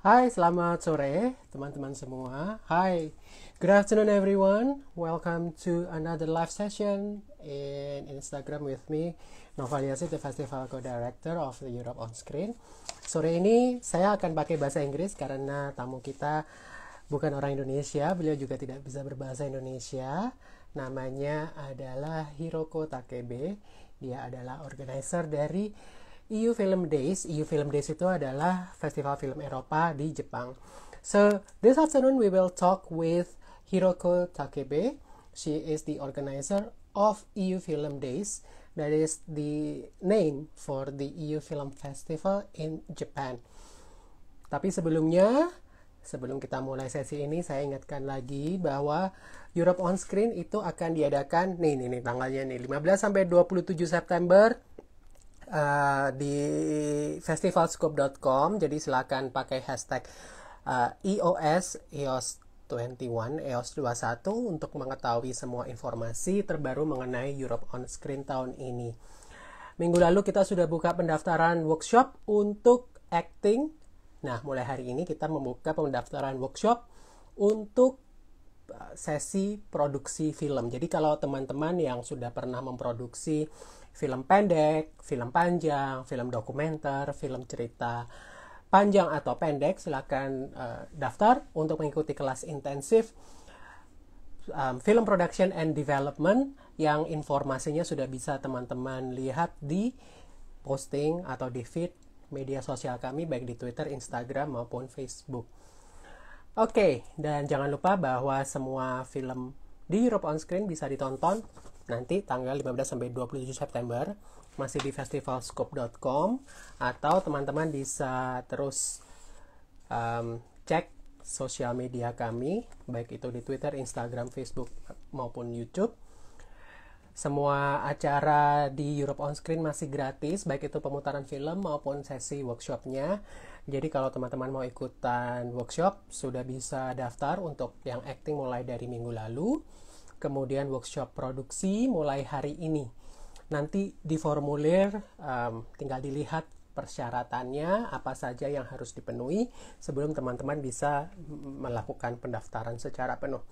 Hai, selamat sore teman-teman semua. Hi, good afternoon everyone. Welcome to another live session in Instagram with me, Novaliasi, the Festival Co-Director of the Europe On Screen. Sore ini saya akan pakai bahasa Inggris karena tamu kita bukan orang Indonesia, beliau juga tidak bisa berbahasa Indonesia. Namanya adalah Hiroko Takebe. Dia adalah organizer dari EU Film Days. EU Film Days itu adalah festival film Eropa di Jepang. So this afternoon we will talk with Hiroko Takebe. She is the organizer of EU Film Days. That is the name for the EU Film Festival in Japan. Tapi sebelumnya, sebelum kita mulai sesi ini, saya ingatkan lagi bahwa Europe on Screen itu akan diadakan nih nih nih tanggalnya nih 15 sampai 27 September uh, di festivalscope.com jadi silakan pakai hashtag uh, EOS EOS 21 EOS 21 untuk mengetahui semua informasi terbaru mengenai Europe on Screen tahun ini. Minggu lalu kita sudah buka pendaftaran workshop untuk acting. Nah, mulai hari ini kita membuka pendaftaran workshop untuk uh, sesi produksi film. Jadi kalau teman-teman yang sudah pernah memproduksi film pendek, film panjang, film dokumenter, film cerita panjang atau pendek, silakan uh, daftar untuk mengikuti kelas intensif um, film production and development yang informasinya sudah bisa teman-teman lihat di posting atau di feed media sosial kami baik di Twitter, Instagram maupun Facebook. Oke, okay, dan jangan lupa bahwa semua film di Europe on Screen bisa ditonton nanti tanggal 15 sampai 27 September masih di festivalscope.com atau teman-teman bisa terus um, cek sosial media kami baik itu di Twitter, Instagram, Facebook maupun YouTube. Semua acara di Europe on Screen masih gratis, baik itu pemutaran film maupun sesi workshopnya. Jadi kalau teman-teman mau ikutan workshop, sudah bisa daftar untuk yang acting mulai dari minggu lalu kemudian workshop produksi mulai hari ini. Nanti di formulir um, tinggal dilihat persyaratannya apa saja yang harus dipenuhi sebelum teman-teman bisa melakukan pendaftaran secara penuh.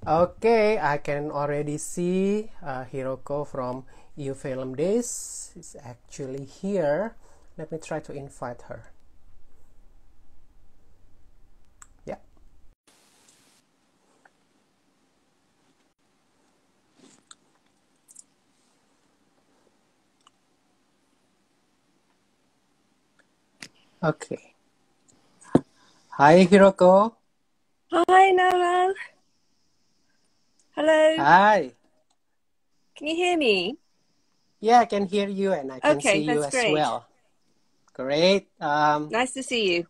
Okay, I can already see uh, Hiroko from EU Film Days is actually here. Let me try to invite her. Okay. Hi, Hiroko. Hi, Noel. Hello. Hi. Can you hear me? Yeah, I can hear you and I can okay, see you as great. well. Great. Um, nice to see you.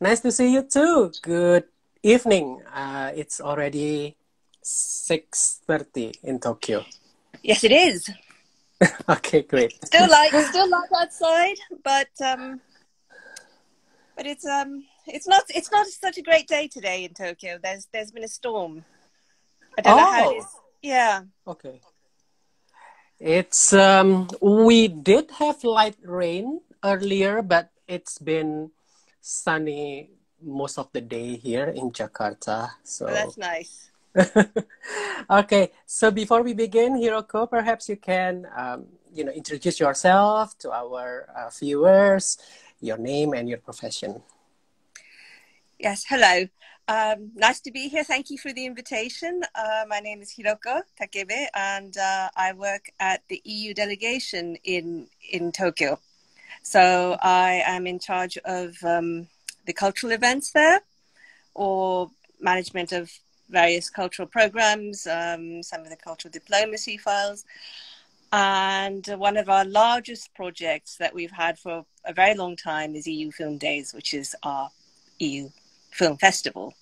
Nice to see you too. Good evening. Uh, it's already 6.30 in Tokyo. Yes, it is. okay, great. Still light, still light outside, but um, but it's um it's not it's not such a great day today in Tokyo. There's there's been a storm. I don't oh. know how it is. Yeah. Okay. It's um we did have light rain earlier, but it's been sunny most of the day here in Jakarta. So oh, that's nice. okay, so before we begin, Hiroko, perhaps you can um, you know introduce yourself to our uh, viewers your name and your profession. Yes, hello. Um, nice to be here. Thank you for the invitation. Uh, my name is Hiroko Takebe, and uh, I work at the EU delegation in in Tokyo. So I am in charge of um, the cultural events there, or management of various cultural programs, um, some of the cultural diplomacy files, and one of our largest projects that we've had for a very long time is EU Film Days, which is our EU Film Festival.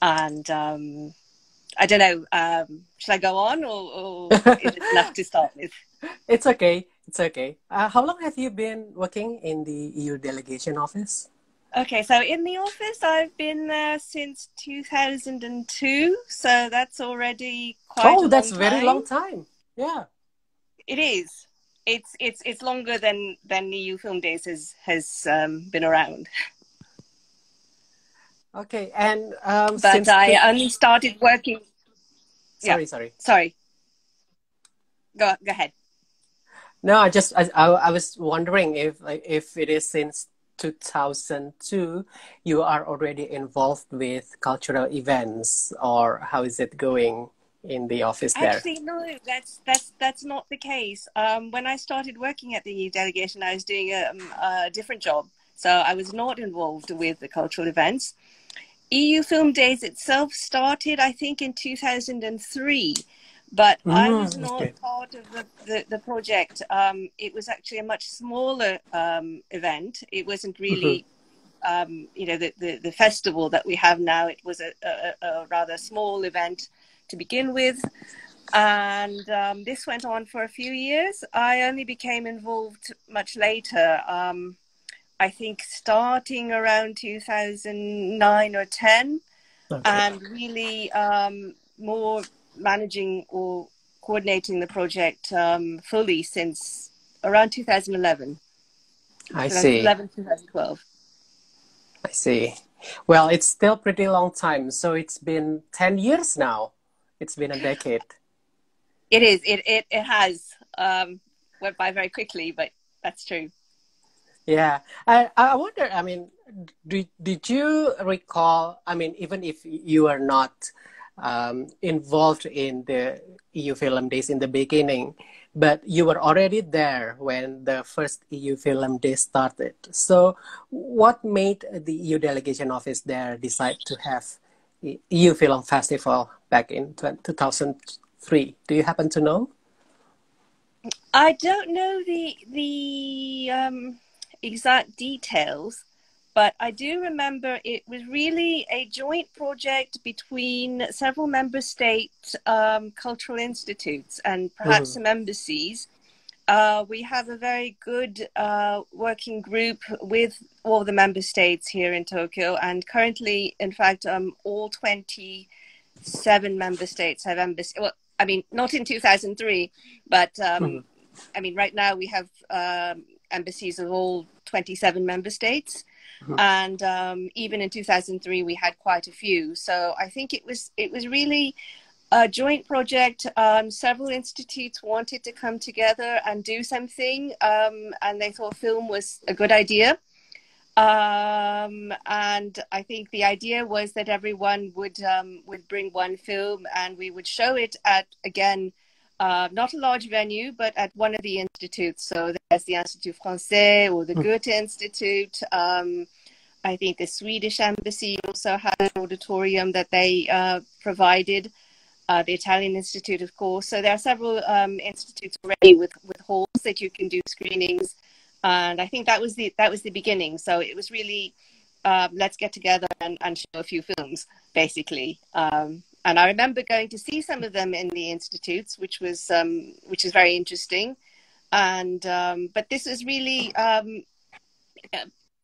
And um, I don't know, um, should I go on or, or is it enough to start with? It's okay. It's okay. Uh, how long have you been working in the EU delegation office? Okay, so in the office, I've been there since 2002. So that's already quite. Oh, that's a very long time. Yeah. It is. It's it's it's longer than than EU Film Days has has um, been around. Okay, and um, but I the... only started working. Sorry, yeah. sorry, sorry. Go go ahead. No, I just I, I was wondering if if it is since 2002 you are already involved with cultural events or how is it going in the office there actually no that's that's that's not the case um, when i started working at the eu delegation i was doing a, um, a different job so i was not involved with the cultural events eu film days itself started i think in 2003 but mm, I was not okay. part of the, the, the project. Um, it was actually a much smaller um, event. It wasn't really, mm-hmm. um, you know, the, the, the, festival that we have now. It was a, a, a rather small event to begin with. And um, this went on for a few years. I only became involved much later. Um, I think starting around 2009 or 10. Okay. And really um, more managing or coordinating the project um, fully since around 2011. I see. 2011, 2012. I see. Well, it's still pretty long time. So it's been 10 years now. It's been a decade. It is. It, it, it has. Um, went by very quickly, but that's true. Yeah. I, I wonder, I mean, did, did you recall, I mean, even if you are not um, involved in the EU Film Days in the beginning, but you were already there when the first EU Film Day started. So, what made the EU delegation office there decide to have EU Film Festival back in 2003? Do you happen to know? I don't know the the um, exact details, but I do remember it was really a joint project between several member state um, cultural institutes and perhaps mm. some embassies. Uh, we have a very good uh, working group with all the member states here in Tokyo, and currently, in fact, um, all 27 member states have embassies. Well, I mean, not in 2003, but um, mm. I mean, right now we have um, embassies of all 27 member states. Mm-hmm. And um, even in 2003, we had quite a few. So I think it was it was really a joint project. Um, several institutes wanted to come together and do something, um, and they thought film was a good idea. Um, and I think the idea was that everyone would um, would bring one film, and we would show it at again uh, not a large venue, but at one of the institutes. So there's the Institut Français or the hmm. Goethe Institute. Um, I think the Swedish embassy also had an auditorium that they uh, provided. Uh, the Italian Institute, of course. So there are several um, institutes already with, with halls that you can do screenings, and I think that was the that was the beginning. So it was really uh, let's get together and, and, show a few films, basically. Um, and I remember going to see some of them in the institutes, which was um, which is very interesting. And um, but this is really um,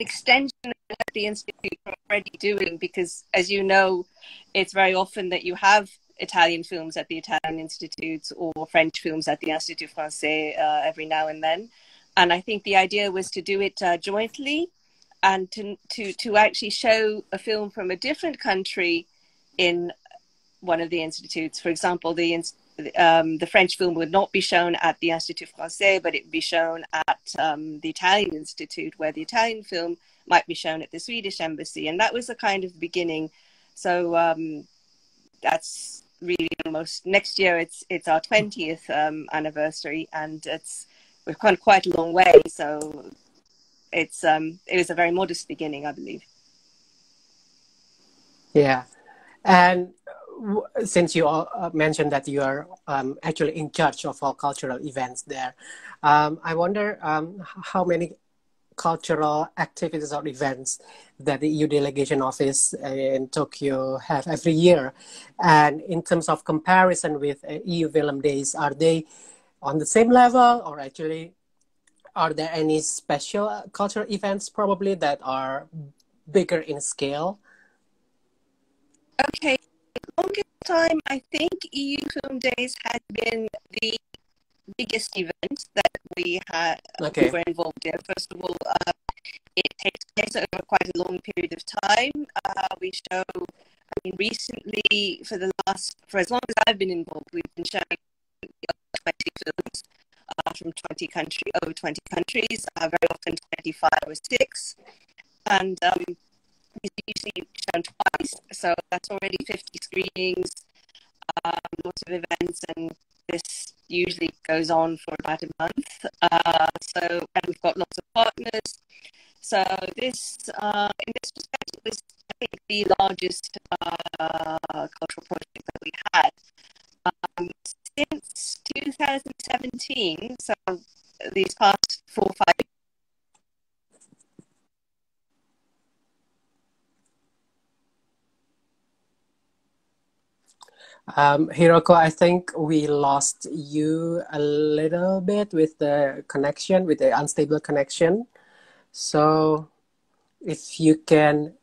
extension of what the institute already doing because, as you know, it's very often that you have Italian films at the Italian institutes or French films at the Institut Français uh, every now and then. And I think the idea was to do it uh, jointly and to, to, to actually show a film from a different country in one of the institutes. For example, the um, the French film would not be shown at the Institut Français, but it would be shown at um, the Italian Institute, where the Italian film might be shown at the Swedish embassy, and that was the kind of beginning. So um, that's really almost next year. It's it's our twentieth um, anniversary, and it's we've come quite a long way. So it's um, it was a very modest beginning, I believe. Yeah, and since you uh, mentioned that you are um, actually in charge of all cultural events there, um, I wonder um, how many cultural activities or events that the EU delegation office in Tokyo have every year, and in terms of comparison with uh, EU Film Days, are they on the same level, or actually, are there any special cultural events probably that are bigger in scale? Okay, longest time, I think EU Film Days has been the biggest event that we had okay. we were involved in. First of all, uh, it takes place over quite a long period of time. Uh, we show, I mean, recently for the last, for as long as I've been involved, we've been showing 20 films uh, from 20 country, over 20 countries, uh, very often 25 or 6. And um, usually shown twice, so that's already 50 screenings, um, lots of events, and this usually goes on for about a month. Uh, so, and we've got lots of partners. So this, uh, in this respect, it was I think the largest uh, cultural project that we had um, since 2017. So these past four or five Um, Hiroko, I think we lost you a little bit with the connection, with the unstable connection. So if you can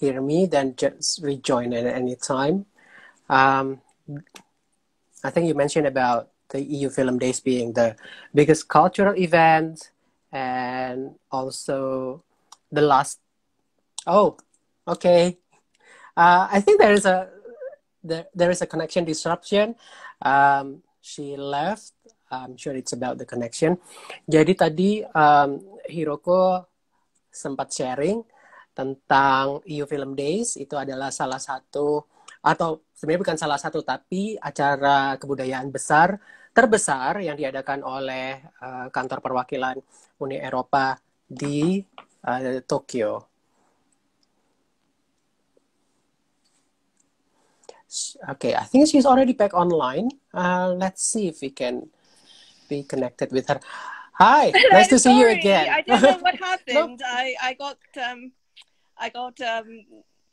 hear me, then just rejoin at any time. Um, I think you mentioned about the EU Film Days being the biggest cultural event and also the last. Oh, okay. Uh, I think there is a there, there is a connection disruption. Um, she left. I'm sure it's about the connection. Jadi tadi um, Hiroko sempat sharing tentang EU Film Days itu adalah salah satu atau sebenarnya bukan salah satu tapi acara kebudayaan besar terbesar yang diadakan oleh uh, kantor perwakilan Uni Eropa di uh, Tokyo. Okay, I think she's already back online. Uh, let's see if we can be connected with her. Hi, nice to see you again. I don't know what happened. no. I I got um, I got um,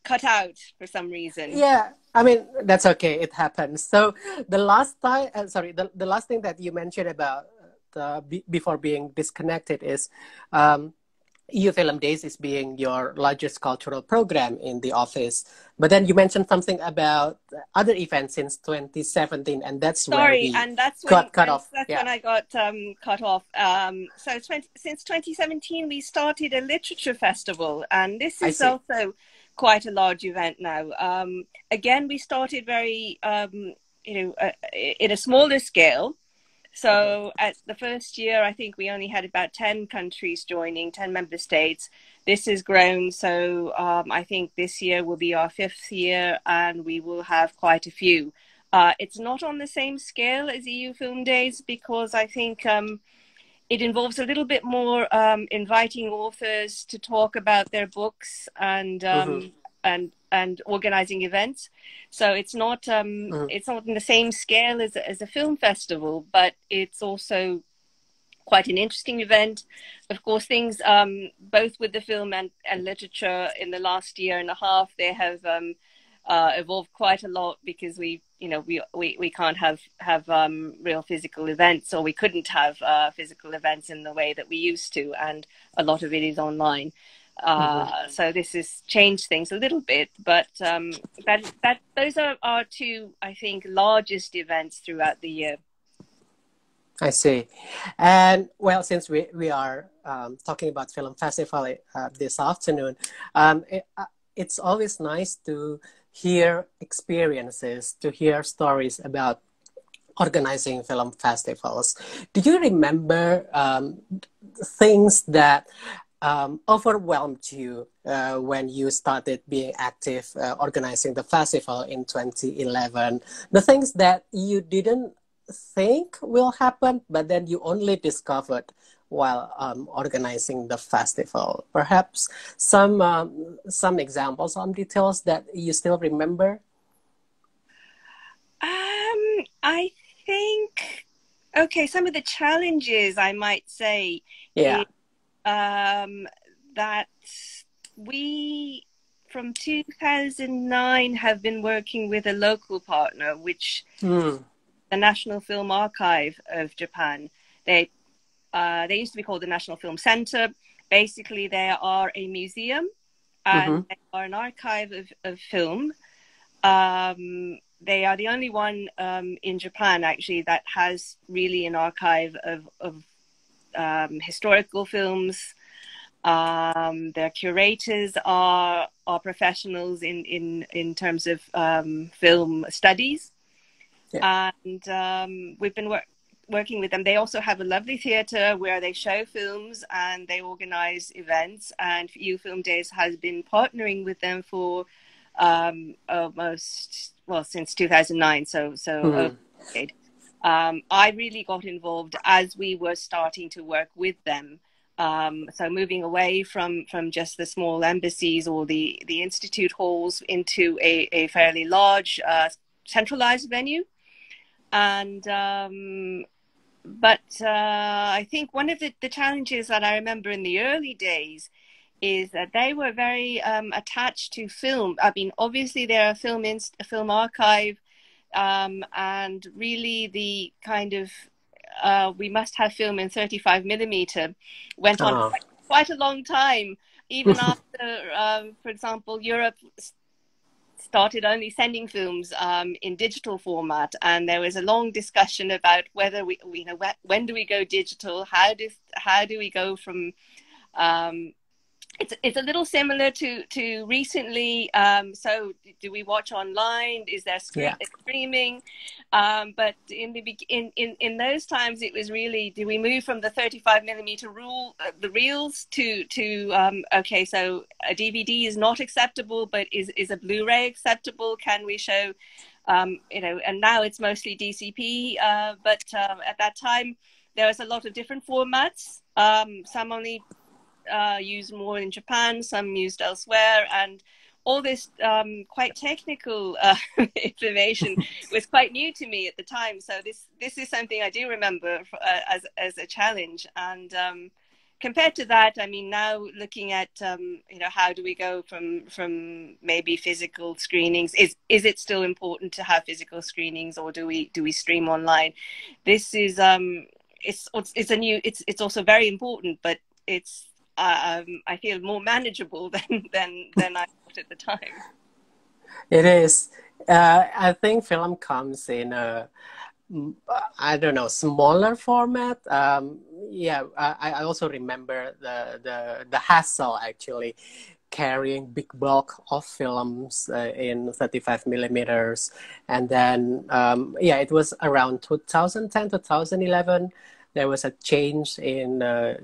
cut out for some reason. Yeah, I mean that's okay. It happens. So the last time, uh, sorry, the the last thing that you mentioned about the before being disconnected is um, EU Film Days is being your largest cultural program in the office. But then you mentioned something about other events since 2017, and that's sorry, and that's when, cut off. That's yeah. when I got um, cut off. Um, so 20, since 2017, we started a literature festival, and this is also quite a large event now. Um, again, we started very, um, you know, uh, in a smaller scale so at the first year, I think we only had about 10 countries joining, 10 member states. This has grown. So um, I think this year will be our fifth year and we will have quite a few. Uh, it's not on the same scale as EU Film Days because I think um, it involves a little bit more um, inviting authors to talk about their books and um, mm-hmm. and and organizing events. So it's not um, mm. it's not in the same scale as as a film festival, but it's also quite an interesting event. Of course, things um, both with the film and, and literature in the last year and a half they have um, uh, evolved quite a lot because we you know we we, we can't have have um, real physical events or we couldn't have uh, physical events in the way that we used to, and a lot of it is online. Uh, mm-hmm. So this has changed things a little bit, but um, that that those are our two, I think, largest events throughout the year. I see, and well, since we we are um, talking about film festival uh, this afternoon, um, it, uh, it's always nice to hear experiences, to hear stories about organizing film festivals. Do you remember um, things that um, overwhelmed you uh, when you started being active uh, organizing the festival in 2011? The things that you didn't think will happen, but then you only discovered while um, organizing the festival. Perhaps some um, some examples, some details that you still remember. Um, I think okay. Some of the challenges I might say. Yeah um, that we from 2009 have been working with a local partner, which mm. the National Film Archive of Japan. They uh, they used to be called the National Film Center. Basically, they are a museum and mm-hmm. they are an archive of, of film. Um, they are the only one um, in Japan actually that has really an archive of, of um, historical films, Um, their curators are are professionals in in in terms of um, film studies, yeah. and um, we've been wor- working with them. They also have a lovely theatre where they show films and they organize events. And EU Film Days has been partnering with them for um, almost well since 2009. So so. Mm-hmm. Um, I really got involved as we were starting to work with them. Um, so moving away from from just the small embassies or the the institute halls into a, a fairly large uh, centralized venue, and um, but uh, I think one of the, the challenges that I remember in the early days is that they were very um, attached to film. I mean, obviously they're a film inst- a film archive, um, and really the kind of uh, we must have film in 35 millimeter went on uh-huh. quite, quite, a long time, even after, um, for example, Europe started only sending films um, in digital format, and there was a long discussion about whether we, you know, when do we go digital? How do how do we go from um, it's it's a little similar to to recently. Um, so, do we watch online? Is there yeah. streaming? Um, but in the in, in in those times, it was really do we move from the 35 millimeter rule, uh, the reels, to to um, okay, so a DVD is not acceptable, but is is a Blu-ray acceptable? Can we show? Um, you know, and now it's mostly DCP, uh, but um, at that time there was a lot of different formats. Um, some only uh, used more in Japan, some used elsewhere, and all this um, quite technical uh, information was quite new to me at the time. So this this is something I do remember for, uh, as as a challenge. And um, compared to that, I mean, now looking at um, you know how do we go from from maybe physical screenings? Is is it still important to have physical screenings, or do we do we stream online? This is um, it's it's a new it's it's also very important, but it's um, I feel more manageable than than than I thought at the time. It is. Uh, I think film comes in a I don't know smaller format. Um, yeah, I, I also remember the the the hassle actually carrying big bulk of films uh, in 35 millimeters and then um, yeah it was around 2010 2011 there was a change in uh,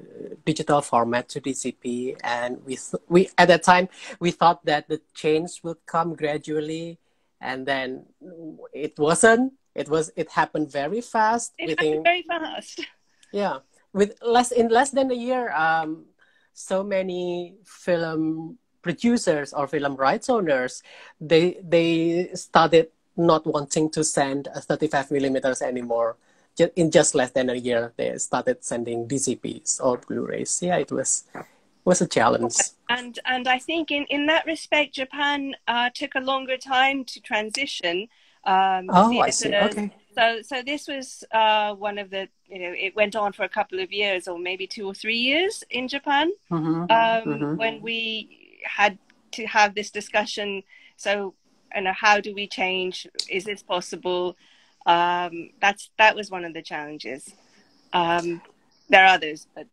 digital format to DCP, and we th- we at that time we thought that the change would come gradually, and then it wasn't. It was it happened very fast. It within, happened very fast. Yeah, with less in less than a year, um, so many film producers or film rights owners they they started not wanting to send 35 millimeters anymore in just less than a year, they started sending DCPs or Blu-rays. Yeah, it was was a challenge. And and I think in, in that respect, Japan uh, took a longer time to transition. Um, oh, I see. Okay. So so this was uh, one of the you know it went on for a couple of years or maybe two or three years in Japan mm-hmm. Um, mm-hmm. when we had to have this discussion. So you know how do we change? Is this possible? Um, that's that was one of the challenges. Um, there are others, but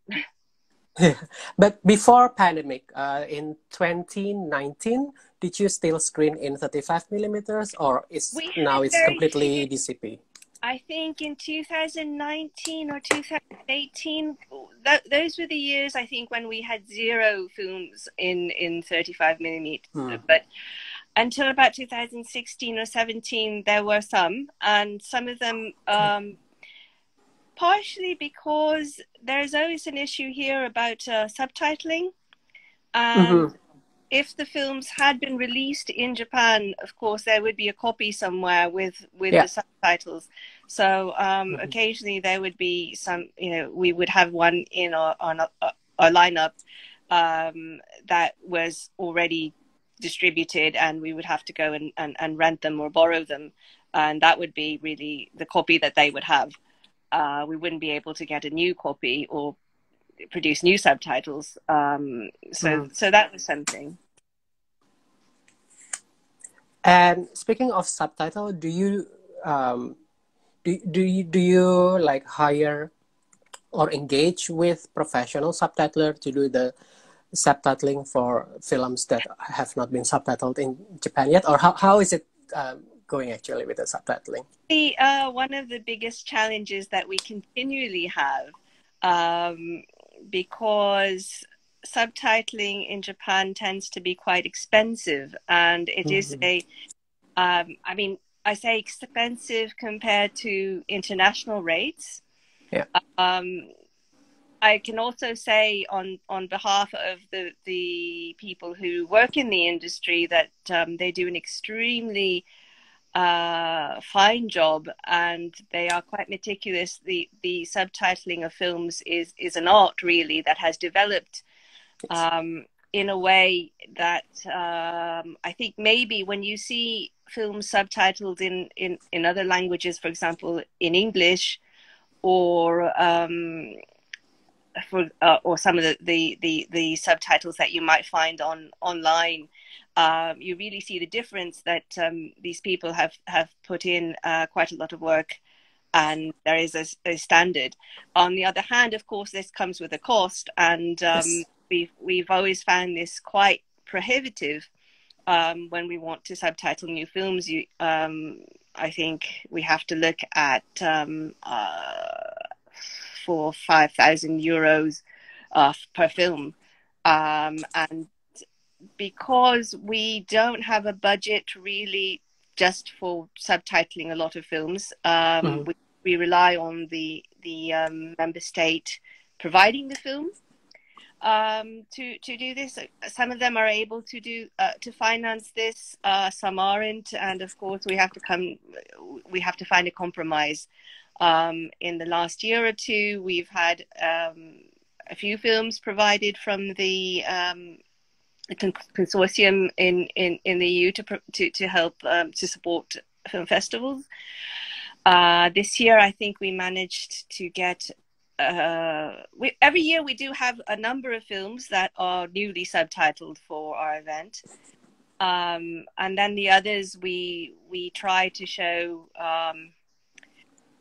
but before pandemic, uh, in 2019, did you still screen in 35 millimeters, or is now it's completely DCP? I think in 2019 or 2018, that, those were the years I think when we had zero films in in 35 millimeters. Hmm. But until about 2016 or 17, there were some, and some of them um, partially because there's always an issue here about uh, subtitling. And mm-hmm. if the films had been released in Japan, of course, there would be a copy somewhere with, with yeah. the subtitles. So um, mm-hmm. occasionally there would be some, you know, we would have one in our, on our, our lineup um, that was already distributed and we would have to go and, and, and rent them or borrow them. And that would be really the copy that they would have. Uh, we wouldn't be able to get a new copy or produce new subtitles. Um, so mm. so that was something. And speaking of subtitle do you um, do, do you do you like hire or engage with professional subtitler to do the subtitling for films that have not been subtitled in Japan yet, or how, how is it um, going actually with the subtitling? The, uh, one of the biggest challenges that we continually have, um, because subtitling in Japan tends to be quite expensive, and it mm-hmm. is a, um, I mean, I say expensive compared to international rates. Yeah. Um, I can also say on on behalf of the the people who work in the industry that um, they do an extremely uh, fine job and they are quite meticulous. The the subtitling of films is is an art really that has developed um, in a way that um, I think maybe when you see films subtitled in, in, in other languages, for example, in English or um, for uh, or some of the, the, the, the, subtitles that you might find on online, um, you really see the difference that um, these people have have put in uh, quite a lot of work, and there is a, a, standard. On the other hand, of course, this comes with a cost, and um, yes. we've we've always found this quite prohibitive um, when we want to subtitle new films. You, um, I think we have to look at um, uh, four five thousand euros uh, per film, um, and because we don't have a budget really just for subtitling a lot of films, um, mm-hmm. we, we, rely on the the um, member state providing the film um, to to do this. Some of them are able to do uh, to finance this. Uh, some aren't, and of course we have to come. We have to find a compromise. Um, in the last year or two, we've had um, a few films provided from the um, consortium in, in, in the EU to to to help um, to support film festivals. Uh, this year, I think we managed to get uh, we, every year we do have a number of films that are newly subtitled for our event. Um, and then the others we we try to show. Um,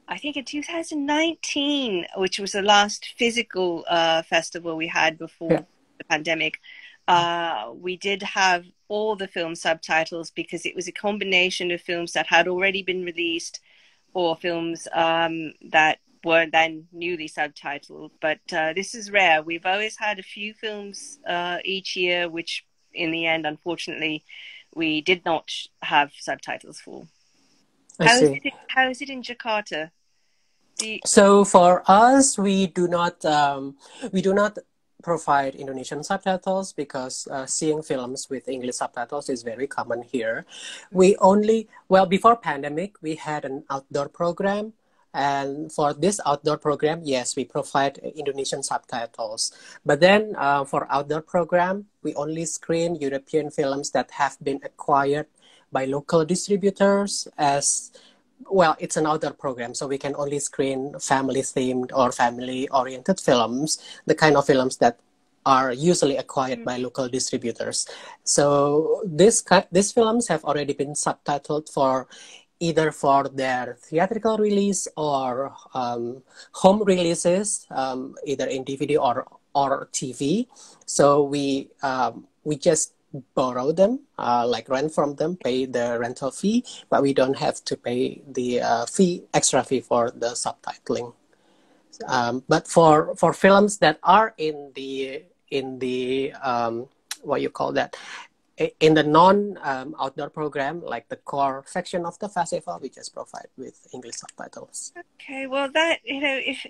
I think in 2019, which was the last physical uh, festival we had before yeah. the pandemic, uh, we did have all the film subtitles because it was a combination of films that had already been released or films um, that were then newly subtitled. But uh, this is rare. We've always had a few films uh, each year, which in the end, unfortunately, we did not have subtitles for. How, see. It, how is it in Jakarta? So for us, we do not um, we do not provide Indonesian subtitles because uh, seeing films with English subtitles is very common here. We only well before pandemic we had an outdoor program and for this outdoor program, yes, we provide Indonesian subtitles. But then uh, for outdoor program, we only screen European films that have been acquired by local distributors as well it's an outdoor program so we can only screen family themed or family oriented films the kind of films that are usually acquired by local distributors so this these films have already been subtitled for either for their theatrical release or um, home releases, um, either in DVD or or TV. So we um, we just borrow them, uh, like rent from them, pay the rental fee, but we don't have to pay the uh, fee extra fee for the subtitling. Um, but for for films that are in the in the um, what you call that in the non um, outdoor program, like the core section of the festival, we just provide with English subtitles. Okay, well, that you know, if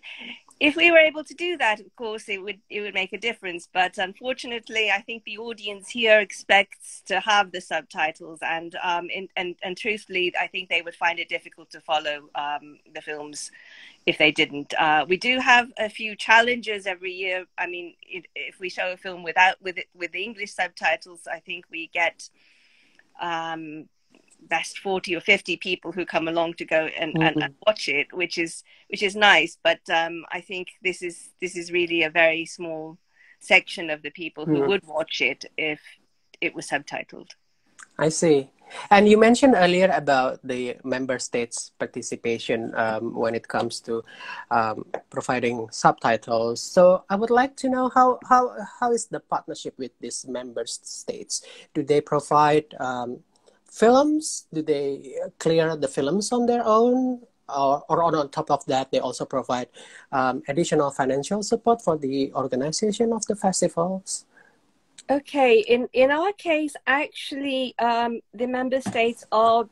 if we were able to do that, of course, it would it would make a difference. But unfortunately, I think the audience here expects to have the subtitles, and um, in, and and truthfully, I think they would find it difficult to follow um, the films if they didn't. Uh, we do have a few challenges every year. I mean, it, if we show a film without with it, with the English subtitles, I think we get um, best 40 or 50 people who come along to go and, mm-hmm. and, and, watch it which is which is nice but um, i think this is this is really a very small section of the people who mm-hmm. would watch it if it was subtitled i see And you mentioned earlier about the member states' participation um, when it comes to um, providing subtitles. So I would like to know how, how, how is the partnership with these member states? Do they provide um, films? Do they clear the films on their own? Or, or on top of that, they also provide um, additional financial support for the organization of the festivals? Okay, in in our case, actually, um, the member states are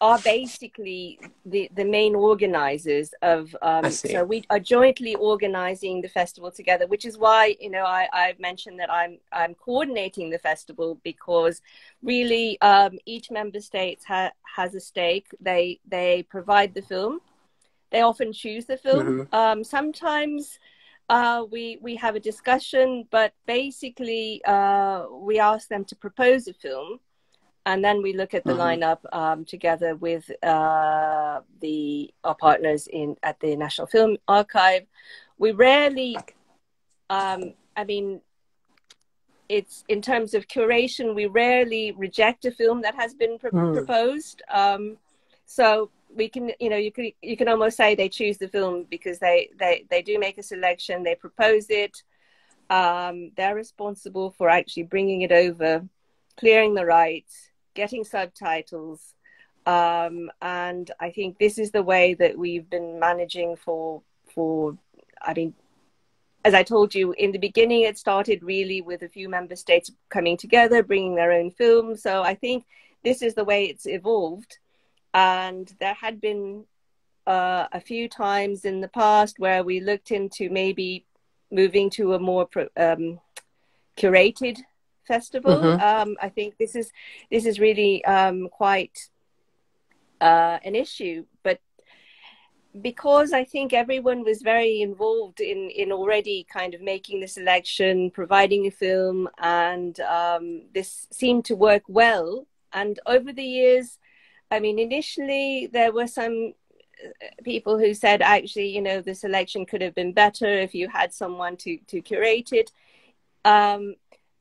are basically the the main organizers of. Um, so we are jointly organizing the festival together, which is why you know I I've mentioned that I'm I'm coordinating the festival because really um, each member state ha- has a stake. They they provide the film. They often choose the film. Mm-hmm. Um, sometimes uh, we we have a discussion, but basically uh, we ask them to propose a film, and then we look at the mm-hmm. lineup um, together with uh, the our partners in at the National Film Archive. We rarely, um, I mean, it's in terms of curation, we rarely reject a film that has been pro- mm. proposed. Um, so we can you know you can you can almost say they choose the film because they they they do make a selection they propose it um, they're responsible for actually bringing it over clearing the rights getting subtitles um, and i think this is the way that we've been managing for for i mean as i told you in the beginning it started really with a few member states coming together bringing their own film. So i think this is the way it's evolved. And there had been uh, a few times in the past where we looked into maybe moving to a more um, curated festival. Mm-hmm. Um, I think this is this is really um, quite uh, an issue, but because I think everyone was very involved in in already kind of making the selection, providing a film, and um, this seemed to work well. And over the years, I mean, initially there were some uh, people who said actually, you know, the selection could have been better if you had someone to to curate it. Um,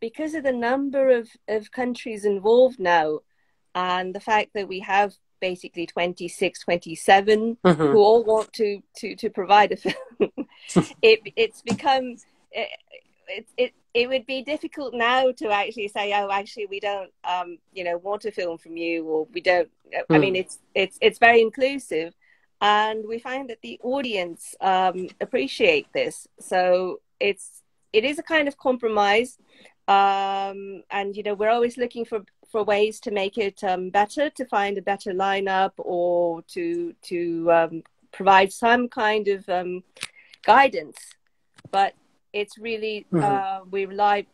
because of the number of, of countries involved now, and the fact that we have basically 26 27 mm-hmm. who all want to to to provide a film it it's become it, it, it it would be difficult now to actually say, oh, actually, we don't, um, you know, want a film from you, or we don't. Mm. I mean, hmm. it's it's it's very inclusive, and we find that the audience um, appreciate this. So it's it is a kind of compromise, um, and you know, we're always looking for for ways to make it um, better, to find a better lineup, or to to um, provide some kind of um, guidance. But it's really mm-hmm. uh, we rely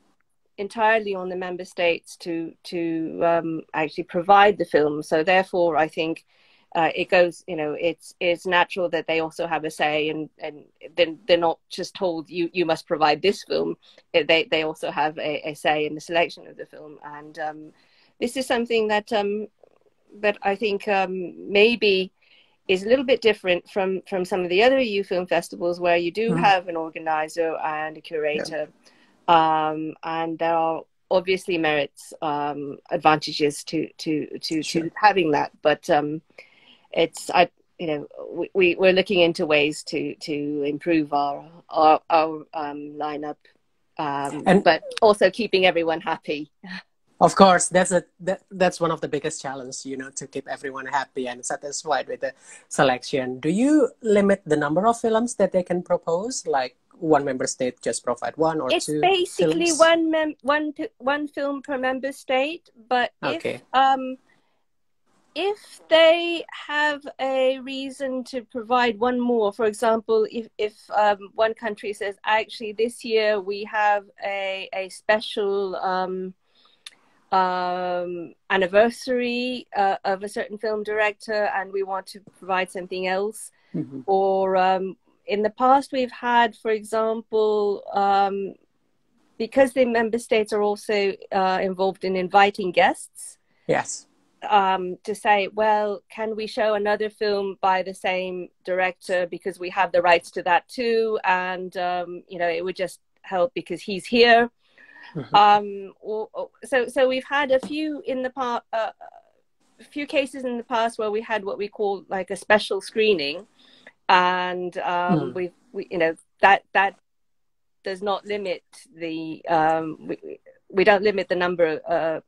entirely on the member states to to um, actually provide the film. So therefore, I think uh, it goes. You know, it's it's natural that they also have a say, and and then they're not just told you you must provide this film. They they also have a, a say in the selection of the film, and um, this is something that um, that I think um, maybe is a little bit different from from some of the other EU film festivals where you do mm-hmm. have an organizer and a curator, yeah. um, and there are obviously merits um, advantages to to to, sure. to having that, but um, it's I you know we we're looking into ways to to improve our our, our um, lineup, um, and but also keeping everyone happy. Of course, that's a that, that's one of the biggest challenges, you know, to keep everyone happy and satisfied with the selection. Do you limit the number of films that they can propose? Like one member state just provide one or it's two. It's basically films? one mem- one one film per member state, but okay. if um if they have a reason to provide one more, for example, if, if um, one country says, actually, this year we have a, a special um, um, anniversary uh, of a certain film director and we want to provide something else. Mm-hmm. Or um, in the past, we've had, for example, um, because the member states are also uh, involved in inviting guests. Yes. Um, to say, well, can we show another film by the same director because we have the rights to that too? And, um, you know, it would just help because he's here Mm-hmm. Um, or, or, so so we've had a few in the past, uh, few cases in the past where we had what we call like a special screening, and um, mm. we've we, you know that that does not limit the um, we, we don't limit the number uh,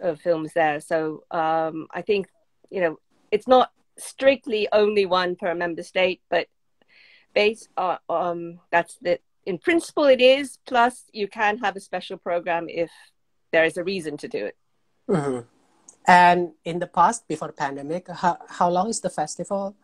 of films there. So um, I think you know it's not strictly only one per member state, but based on um, that's the in principle it is. Plus, you can have a special program if there is a reason to do it. Mm-hmm. And in the past, before pandemic, how how long is the festival?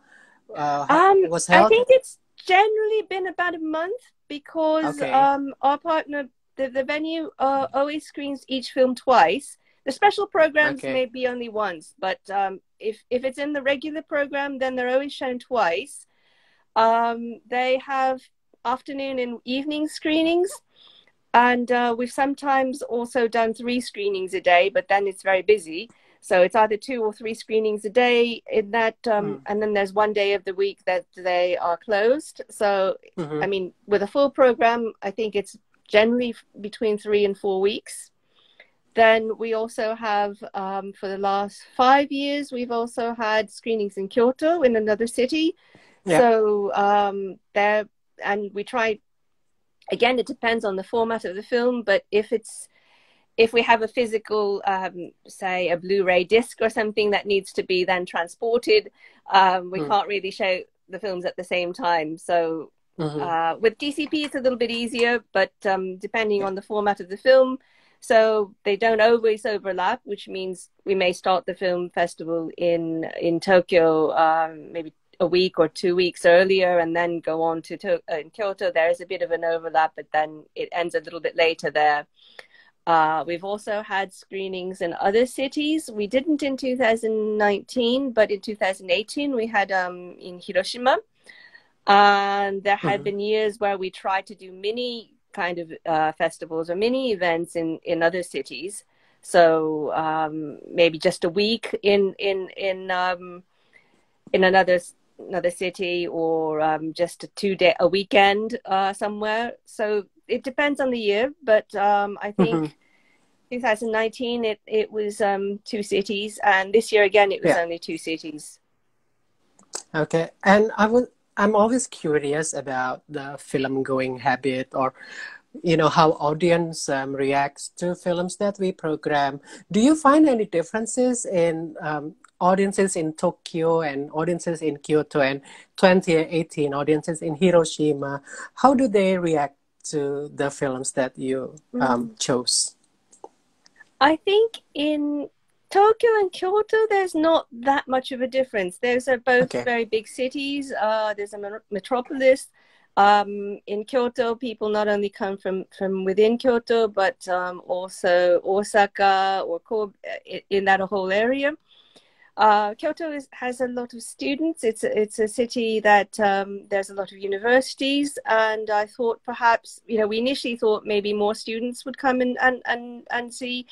Uh, um, was held? I think it's generally been about a month because okay. um, our partner, the, the venue, uh, always screens each film twice. The special programs okay. may be only once, but um, if if it's in the regular program, then they're always shown twice. Um, they have afternoon and evening screenings, and uh, we've sometimes also done three screenings a day, but then it's very busy. So it's either two or three screenings a day in that, um, mm. and then there's one day of the week that they are closed. So, mm-hmm. I mean, with a full program, I think it's generally between three and four weeks. Then we also have, um, for the last five years, we've also had screenings in Kyoto, in another city. Yeah. So um, there, and we try. Again, it depends on the format of the film, but if it's if we have a physical, um, say, a Blu-ray disc or something that needs to be then transported, um, we mm. can't really show the films at the same time. So mm-hmm. uh, with DCP, it's a little bit easier, but um, depending on the format of the film, so they don't always overlap, which means we may start the film festival in in Tokyo um, maybe a week or two weeks earlier, and then go on to, to uh, in Kyoto. There is a bit of an overlap, but then it ends a little bit later there. Uh, we've also had screenings in other cities. We didn't in 2019, but in 2018 we had um, in Hiroshima. And there had mm-hmm. been years where we tried to do mini kind of uh, festivals or mini events in, in other cities. So um, maybe just a week in in in um, in another another city, or um, just a two day a weekend uh, somewhere. So it depends on the year, but um, I think mm-hmm. 2019 it it was um, two cities, and this year again it was yeah. only two cities. Okay, and I was I'm always curious about the film going habit or you know how audience um, reacts to films that we program do you find any differences in um, audiences in tokyo and audiences in kyoto and 2018 audiences in hiroshima how do they react to the films that you um, mm. chose? I think in Tokyo and Kyoto, there's not that much of a difference. Those are both okay. very big cities. Uh, there's a metropolis. Um, in Kyoto, people not only come from, from within Kyoto, but um, also Osaka or Kobe, in that whole area. Uh, Kyoto is, has a lot of students. It's a, it's a city that um, there's a lot of universities, and I thought perhaps you know we initially thought maybe more students would come and and and, and see.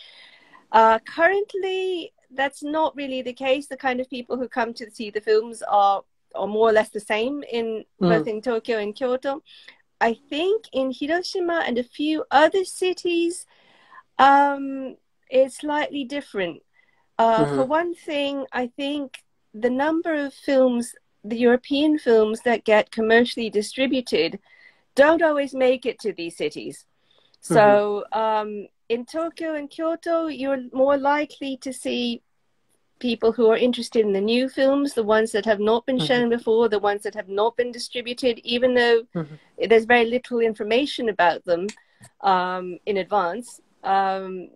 Uh, currently, that's not really the case. The kind of people who come to see the films are are more or less the same in mm. both in Tokyo and Kyoto. I think in Hiroshima and a few other cities, um, it's slightly different. Uh, mm-hmm. For one thing, I think the number of films, the European films that get commercially distributed, don't always make it to these cities. Mm-hmm. So um, in Tokyo and Kyoto, you're more likely to see people who are interested in the new films, the ones that have not been mm-hmm. shown before, the ones that have not been distributed, even though mm-hmm. there's very little information about them um, in advance. Um,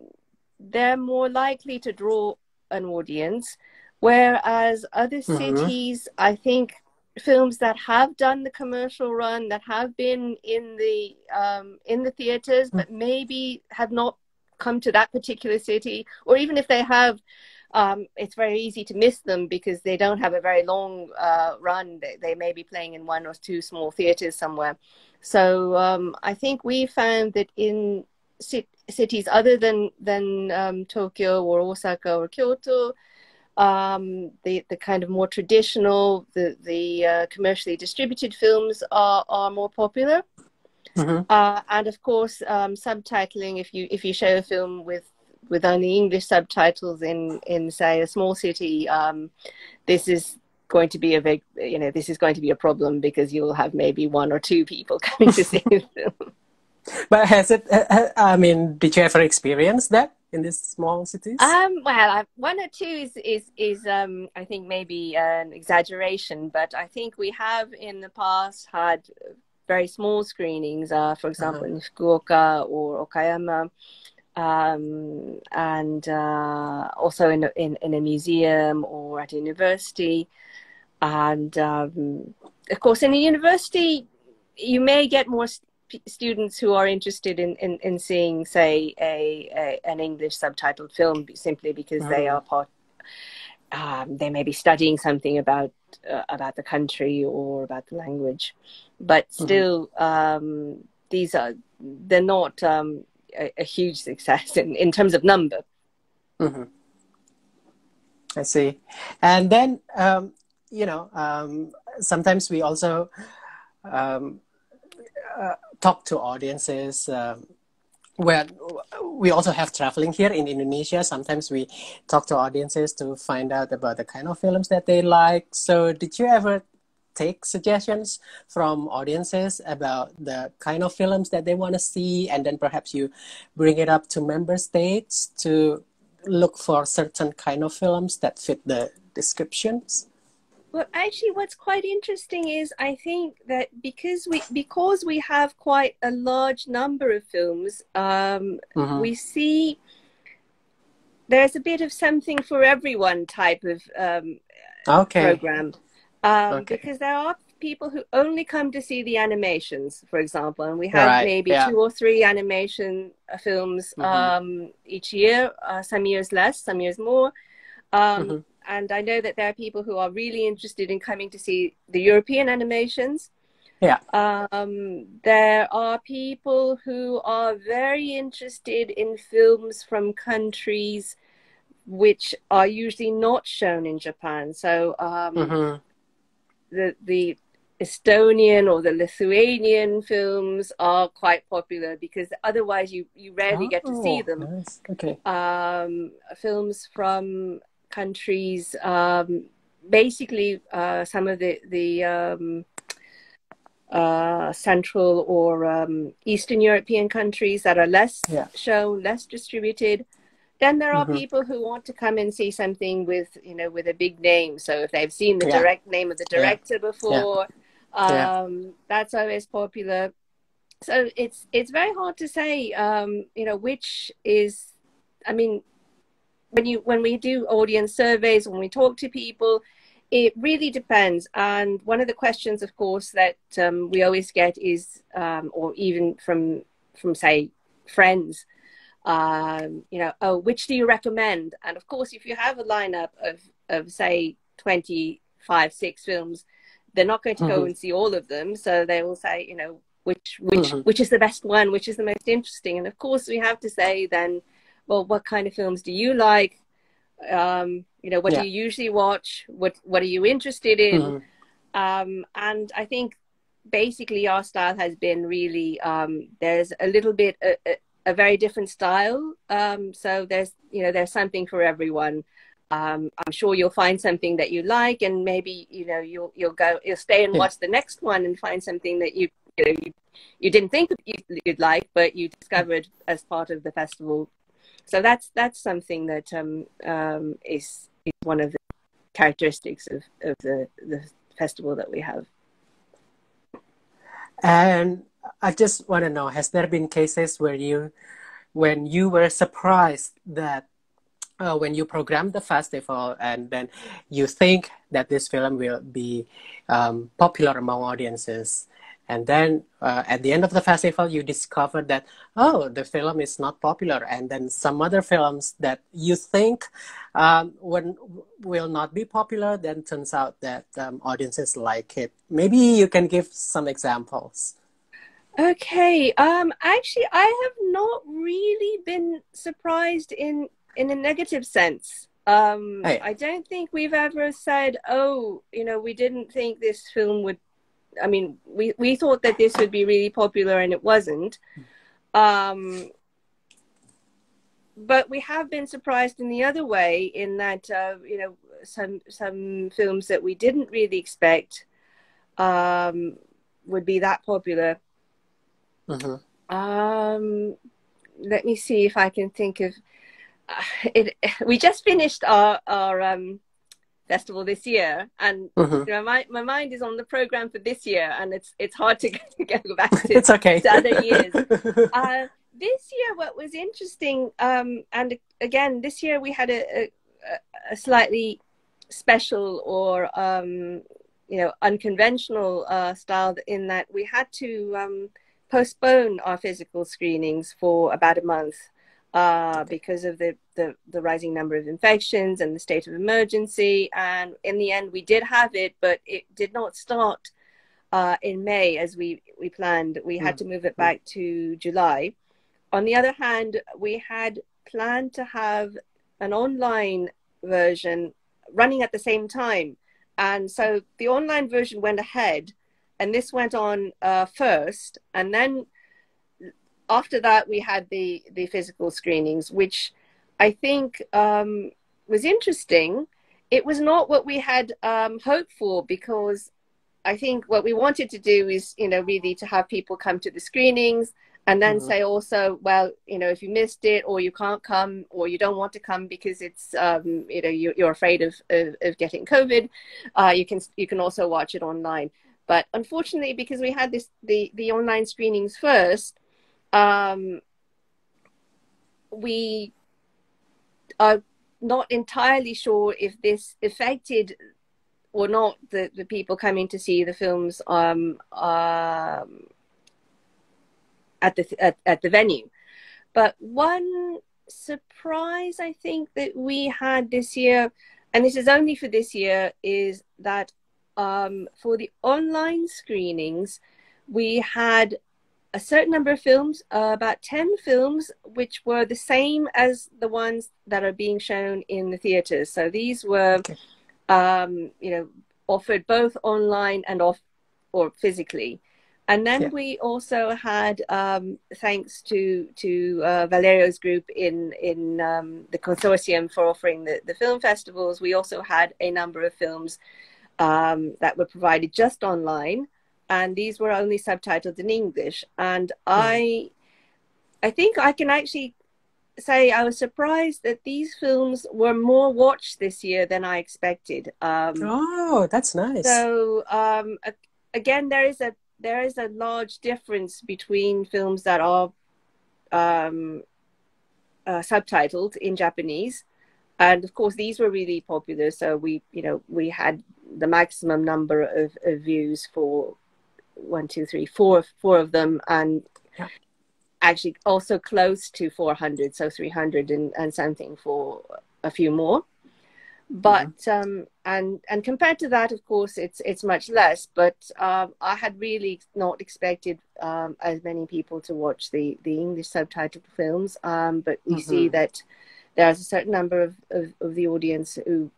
they're more likely to draw an audience, whereas other mm-hmm. cities, I think films that have done the commercial run that have been in the um, in the theaters but maybe have not come to that particular city or even if they have um, it's very easy to miss them because they don't have a very long uh, run they, they, may be playing in one or two small theaters somewhere so um, i think we found that in cities other than than um, Tokyo or Osaka or Kyoto. Um, the the kind of more traditional, the the uh, commercially distributed films are are more popular. Mm-hmm. Uh, and of course, um, subtitling. If you if you show a film with with only English subtitles in in say a small city, um, this is going to be a big you know this is going to be a problem because you'll have maybe one or two people coming to see the film. But has it? I mean, did you ever experience that in these small cities? Um, well, one or two is is is um, I think maybe an exaggeration, but I think we have in the past had very small screenings. Uh, for example, uh-huh. in Fukuoka or Okayama. Um, and uh, also in, in in a museum or at a university, and um, of course in a university you may get more students who are interested in, in, in seeing, say, a, a an English subtitled film simply because they are part. Um, they may be studying something about uh, about the country or about the language, but mm-hmm. still, mm-hmm. um, these are they're not um, a, a, huge success in, in terms of number. Mm-hmm. I see, and then um, you know um, sometimes we also um, uh, talk to audiences. Um, where we also have traveling here in Indonesia. Sometimes we talk to audiences to find out about the kind of films that they like. So, did you ever take suggestions from audiences about the kind of films that they want to see, and then perhaps you bring it up to member states to look for certain kind of films that fit the descriptions? Well, actually, what's quite interesting is I think that because we because we have quite a large number of films, um, mm-hmm. we see there's a bit of something for everyone type of um, okay. program. Um, okay. Because there are people who only come to see the animations, for example, and we have right. maybe yeah. two or three animation uh, films mm-hmm. Um, each year. Uh, some years less, some years more. Um, mm-hmm and I know that there are people who are really interested in coming to see the European animations. Yeah. Um, there are people who are very interested in films from countries which are usually not shown in Japan. So um, mm-hmm. the the Estonian or the Lithuanian films are quite popular because otherwise you, you rarely oh, get to see oh, them. Nice. Okay. Um, films from countries, um, basically uh, some of the the um, uh, Central or um, Eastern European countries that are less yeah. shown, less distributed. Then there are mm-hmm. people who want to come and see something with you know with a big name. So if they've seen the yeah. direct name of the director yeah. before, um, that's always popular. So it's it's very hard to say, um, you know, which is. I mean, when you when we do audience surveys when we talk to people it really depends and one of the questions of course that um, we always get is um, or even from from say friends um, you know oh which do you recommend and of course if you have a lineup of of say 25 six films they're not going to mm-hmm. go and see all of them so they will say you know which which mm-hmm. which is the best one which is the most interesting and of course we have to say then well, what kind of films do you like? Um, you know, what yeah. do you usually watch? What What are you interested in? Mm-hmm. Um, and I think basically our style has been really um, there's a little bit a, a, a very different style. Um, so there's you know there's something for everyone. Um, I'm sure you'll find something that you like, and maybe you know you'll you'll go you'll stay and watch the next one and find something that you you know you, you didn't think you'd like, but you discovered as part of the festival so that's that's something that um, um, is, is one of the characteristics of, of the, the festival that we have. And I just want to know: Has there been cases where you, when you were surprised that uh, when you program the festival and then you think that this film will be um, popular among audiences, and then uh, at the end of the festival you discover that oh the film is not popular. And then some other films that you think um, when, will not be popular then turns out that um, audiences like it. Maybe you can give some examples. Okay um actually i have not really been surprised in in a negative sense. Um hey. i don't think we've ever said oh you know we didn't think this film would I mean, we, we thought that this would be really popular and it wasn't. Um, but we have been surprised in the other way in that uh, you know some some films that we didn't really expect um, would be that popular. Mm-hmm. Um, let me see if I can think of uh, it. We just finished our our um, festival this year, and mm-hmm. you know my my mind is on the program for this year, and it's it's hard to go back to, it's okay. to other years. uh, this year, what was interesting, um, and again, this year we had a, a, a slightly special or um, you know unconventional uh, style in that we had to um, postpone our physical screenings for about a month uh, because of the, the, the rising number of infections and the state of emergency. And in the end, we did have it, but it did not start uh, in May as we we planned. We had mm. to move it back to July. On the other hand, we had planned to have an online version running at the same time. And so the online version went ahead, and this went on uh, first. And then after that, we had the, the physical screenings, which I think um, was interesting. It was not what we had um, hoped for because I think what we wanted to do is, you know, really to have people come to the screenings and then mm-hmm. say also well you know if you missed it or you can't come or you don't want to come because it's um, you know you, are afraid of, of, of, getting covid uh, you can you can also watch it online but unfortunately because we had this the the online screenings first um, we are not entirely sure if this affected or not the, the people coming to see the films um, um, at the at, at the venue. But one surprise I think that we had this year, and this is only for this year, is that um, for the online screenings, we had a certain number of films, uh, about 10 films, which were the same as the ones that are being shown in the theaters. So these were, okay. um, you know, offered both online and off or physically. And then yeah. we also had, um, thanks to to uh, Valerio's group in in um, the consortium for offering the, the film festivals, we also had a number of films um, that were provided just online, and these were only subtitled in English. And mm. I, I think I can actually say I was surprised that these films were more watched this year than I expected. Um, oh, that's nice. So um, again, there is a there is a large difference between films that are um, uh, subtitled in Japanese, and of course these were really popular. So we, you know, we had the maximum number of, of views for one, two, three, four, four of them, and yeah. actually also close to 400, so 300 and, and something for a few more but mm-hmm. um, and and compared to that, of course, it's it's much less. But um, I had really not expected um, as many people to watch the the English subtitled films. Um, but we mm-hmm. see that there's a certain number of, of, of, the audience who,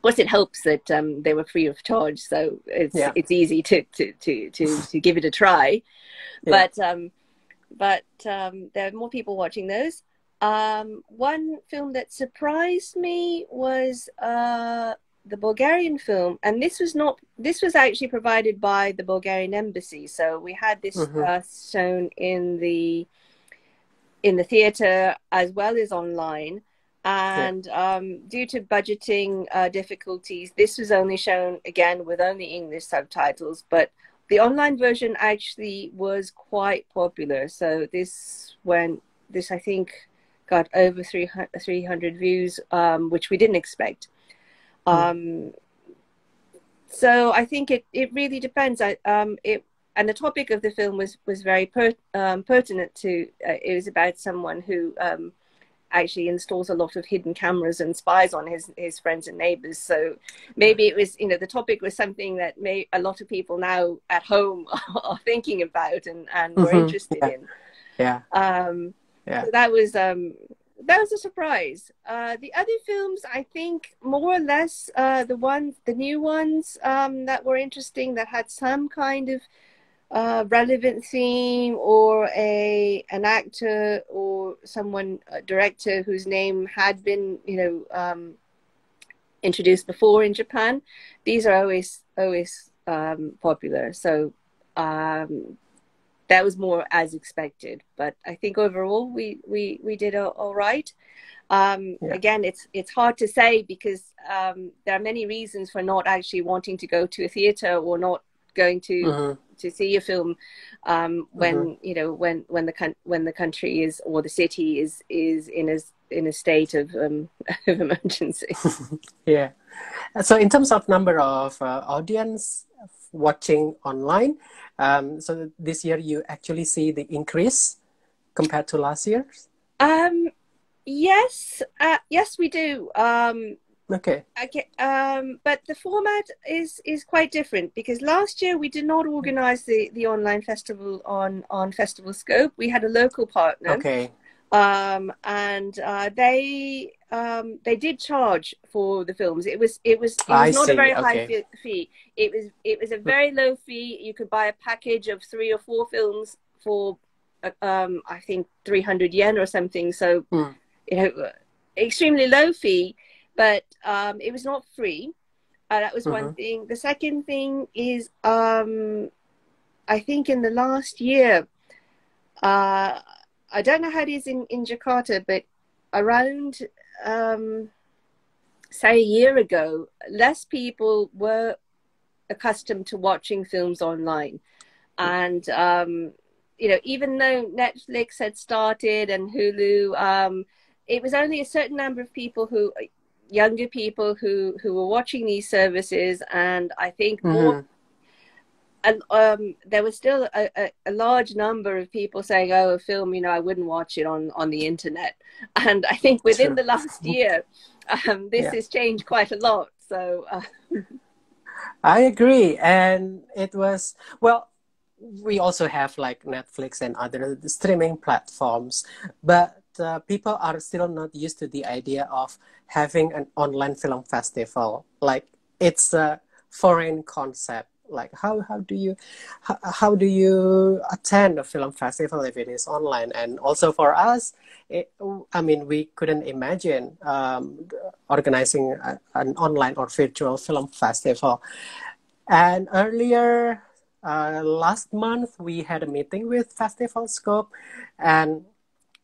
of course, it helps that um, they were free of charge, so it's yeah. it's easy to to to to, to give it a try. Yeah. But um, but there are more people watching those. Um, one film that surprised me was uh, the Bulgarian film, and this was not. This was actually provided by the Bulgarian embassy. So we had this mm-hmm. uh, shown in the in the theater as well as online. And um, due to budgeting uh, difficulties, this was only shown again with only English subtitles. But the online version actually was quite popular. So this went. This I think got over 300, 300 views, um, which we didn't expect. Hmm. Um, so I think it, it really depends. I, um, it, and the topic of the film was, was very per, um, pertinent to, uh, it was about someone who um, actually installs a lot of hidden cameras and spies on his, his friends and neighbors. So maybe it was, you know, the topic was something that may, a lot of people now at home are thinking about and, and were mm-hmm. interested yeah. in. Yeah. Um, yeah. So that was um, that was a surprise. Uh, the other films, I think, more or less, uh, the one, the new ones um, that were interesting, that had some kind of uh, relevant theme or a an actor or someone a director whose name had been you know um, introduced before in Japan, these are always always um, popular. So um, that was more as expected. But I think overall we we we did all right. Um, yeah. Again, it's it's hard to say because um, there are many reasons for not actually wanting to go to a theater or not going to mm-hmm. To see a film um, when mm-hmm. you know when when the when the country is or the city is is in a in a state of um, of emergency. yeah. So in terms of number of uh, audience watching online, um, so this year you actually see the increase compared to last year. Um, yes, uh, yes, we do. Um, okay. Okay. Um, but the format is is quite different because last year we did not organize the the online festival on on Festival Scope. We had a local partner. Okay um, and uh, they um, they did charge for the films. It was it was it was not see. a very okay. high fee. It was it was a very low fee. You could buy a package of three or four films for uh, um, I think three hundred yen or something. So mm. you know, extremely low fee, but um, it was not free. Uh, that was mm-hmm. one thing. The second thing is, um, I think in the last year. Uh, I don't know how it is in, in Jakarta, but around, um, say, a year ago, less people were accustomed to watching films online. And, um, you know, even though Netflix had started and Hulu, um, it was only a certain number of people who, younger people who, who were watching these services. And I think mm-hmm. more and um, there was still a, a, a, large number of people saying, "Oh, a film, you know, I wouldn't watch it on on the internet." And I think within the last year, um, this yeah. has changed quite a lot. So, uh... I agree, and it was well. We also have like Netflix and other streaming platforms, but uh, people are still not used to the idea of having an online film festival. Like it's a foreign concept. Like how how do you how, how do you attend a film festival if it is online? And also for us it, i mean we couldn't imagine um, organizing a, an online or virtual film festival. And earlier uh, last month we had a meeting with festival scope and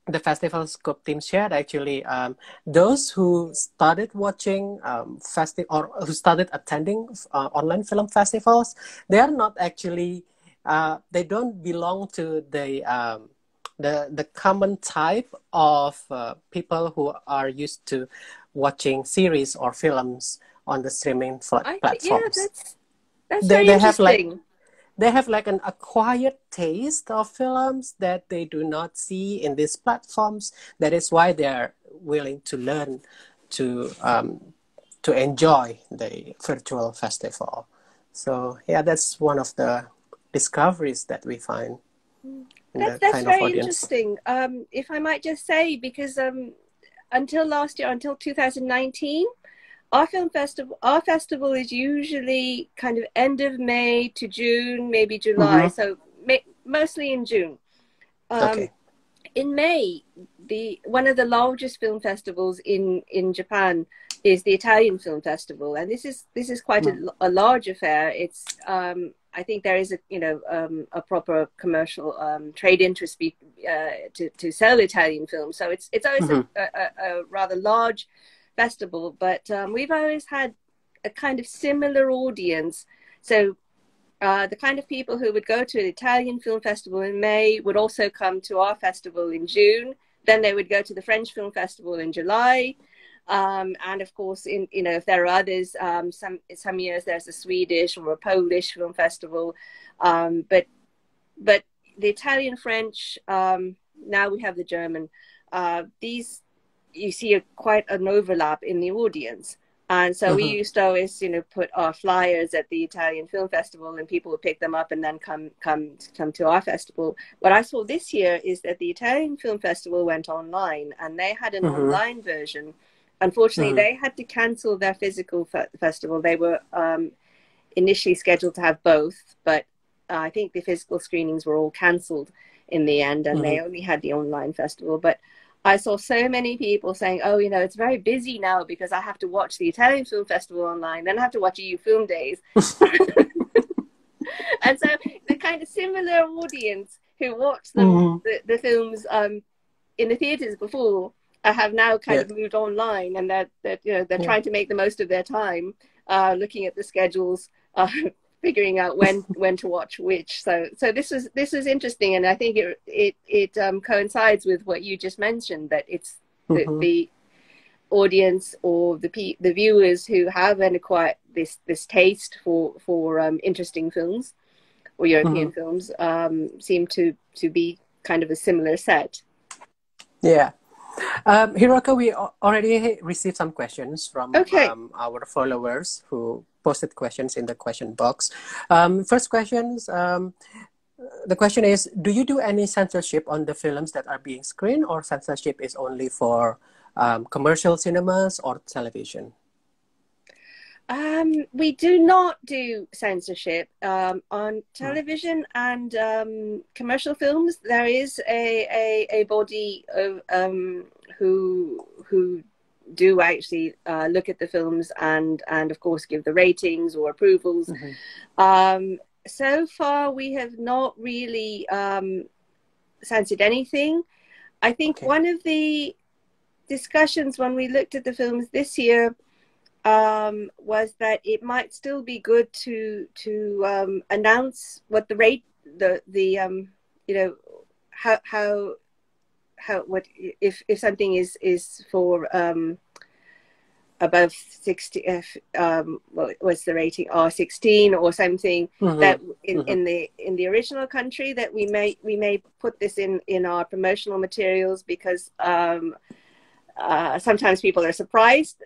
the festival scope team shared actually um, those who started watching um, festi- or who started attending uh, online film festivals they are not actually uh, they don't belong to the um, the the common type of uh, people who are used to watching series or films on the streaming fl- platforms. Yeah, that's, that's they, very they interesting. have like they have like an acquired taste of films that they do not see in these platforms. That is why they are willing to learn to um, to enjoy the virtual festival. So yeah, that's one of the discoveries that we find. That's, that's very interesting. Um, if I might just say, because um, until last year, until 2019, our film festival our festival is usually kind of end of may to june maybe july mm-hmm. so may, mostly in june um, okay. in may the one of the largest film festivals in in japan is the italian film festival and this is this is quite mm. a, a, large affair it's um, I think there is a you know um, a proper commercial um, trade interest be, uh, to to sell Italian films. So it's it's always mm-hmm. a, a, a, rather large festival, but um, we've always had a kind of similar audience. So uh, the kind of people who would go to an Italian film festival in May would also come to our festival in June. Then they would go to the French film festival in July. Um, and of course, in you know, if there are others, um, some some years there's a Swedish or a Polish film festival, um, but but the Italian, French, um, now we have the German. Uh, these you see a, quite an overlap in the audience. And so we uh-huh. used to always, you know, put our flyers at the Italian Film Festival, and people would pick them up and then come come come to our festival. What I saw this year is that the Italian Film Festival went online, and they had an uh-huh. online version. Unfortunately, uh-huh. they had to cancel their physical fe- festival. They were um, initially scheduled to have both, but uh, I think the physical screenings were all cancelled in the end, and mm-hmm. they only had the online festival. But I saw so many people saying, "Oh, you know, it's very busy now because I have to watch the Italian Film Festival online, then I have to watch EU Film Days." and so the kind of similar audience who watched them, mm-hmm. the, the, films um, in the theaters before uh, have now kind yeah. of moved online, and that that you know they're yeah. trying to make the most of their time, uh, looking at the schedules, uh, figuring out when when to watch which. So so this is this is interesting, and I think it it it um, coincides with what you just mentioned that it's the, mm-hmm. the audience or the pe- the viewers who have an acquired this this taste for for um, interesting films or European mm-hmm. films um, seem to to be kind of a similar set. Yeah. Um, Hiroko, we already received some questions from okay. um, our followers who posted questions in the question box. Um, first questions. Um, the question is: Do you do any censorship on the films that are being screened, or censorship is only for um, commercial cinemas or television? Um, we do not do censorship um, on television and um, commercial films. There is a a, a body of um, who who do actually uh, look at the films and and of course give the ratings or approvals. Mm-hmm. Um, so far, we have not really um, censored anything. I think okay. one of the discussions when we looked at the films this year um, was that it might still be good to to um, announce what the rate the the um, you know how how how what if if something is is for um, above 60 if um what was the rating r16 or something mm-hmm. that in, mm-hmm. in the in the original country that we may we may put this in in our promotional materials because um uh, sometimes people are surprised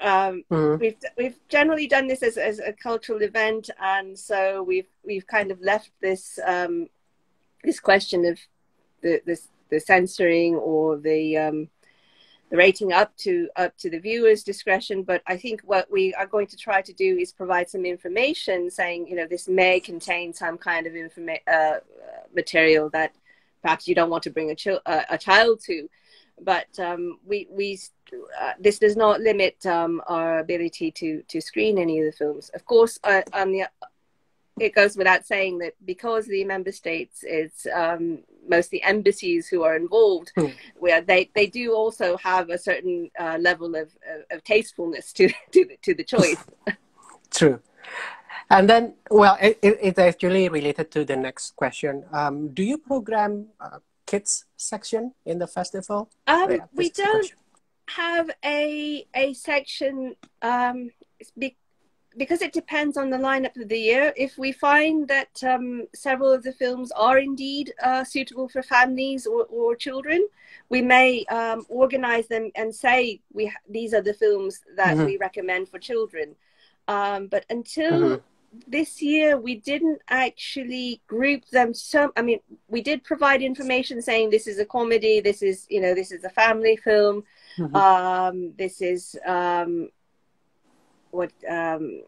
um, mm-hmm. We've we've generally done this as, as a cultural event, and so we've we've kind of left this um, this question of the this the censoring or the um, the rating up to up to the viewer's discretion. But I think what we are going to try to do is provide some information, saying you know this may contain some kind of informa- uh, material that perhaps you don't want to bring a, ch- uh, a child to but um, we we uh, this does not limit um, our ability to to screen any of the films. Of course, uh, on the it goes without saying that because the member states it's um, mostly embassies who are involved, hmm. where they, they do also have a certain uh, level of, of, of, tastefulness to to the, to the choice. True. And then, well, it, it's actually related to the next question. Um, do you program uh, kids section in the festival? Um, yeah, we don't have a a section um, be, because it depends on the lineup of the year. If we find that um, several of the films are indeed uh, suitable for families or, or children, we may um, organize them and say we these are the films that mm-hmm. we recommend for children. Um, but until mm-hmm this year we didn't actually group them so i mean we did provide information saying this is a comedy this is you know this is a family film mm-hmm. um, this is um, what um,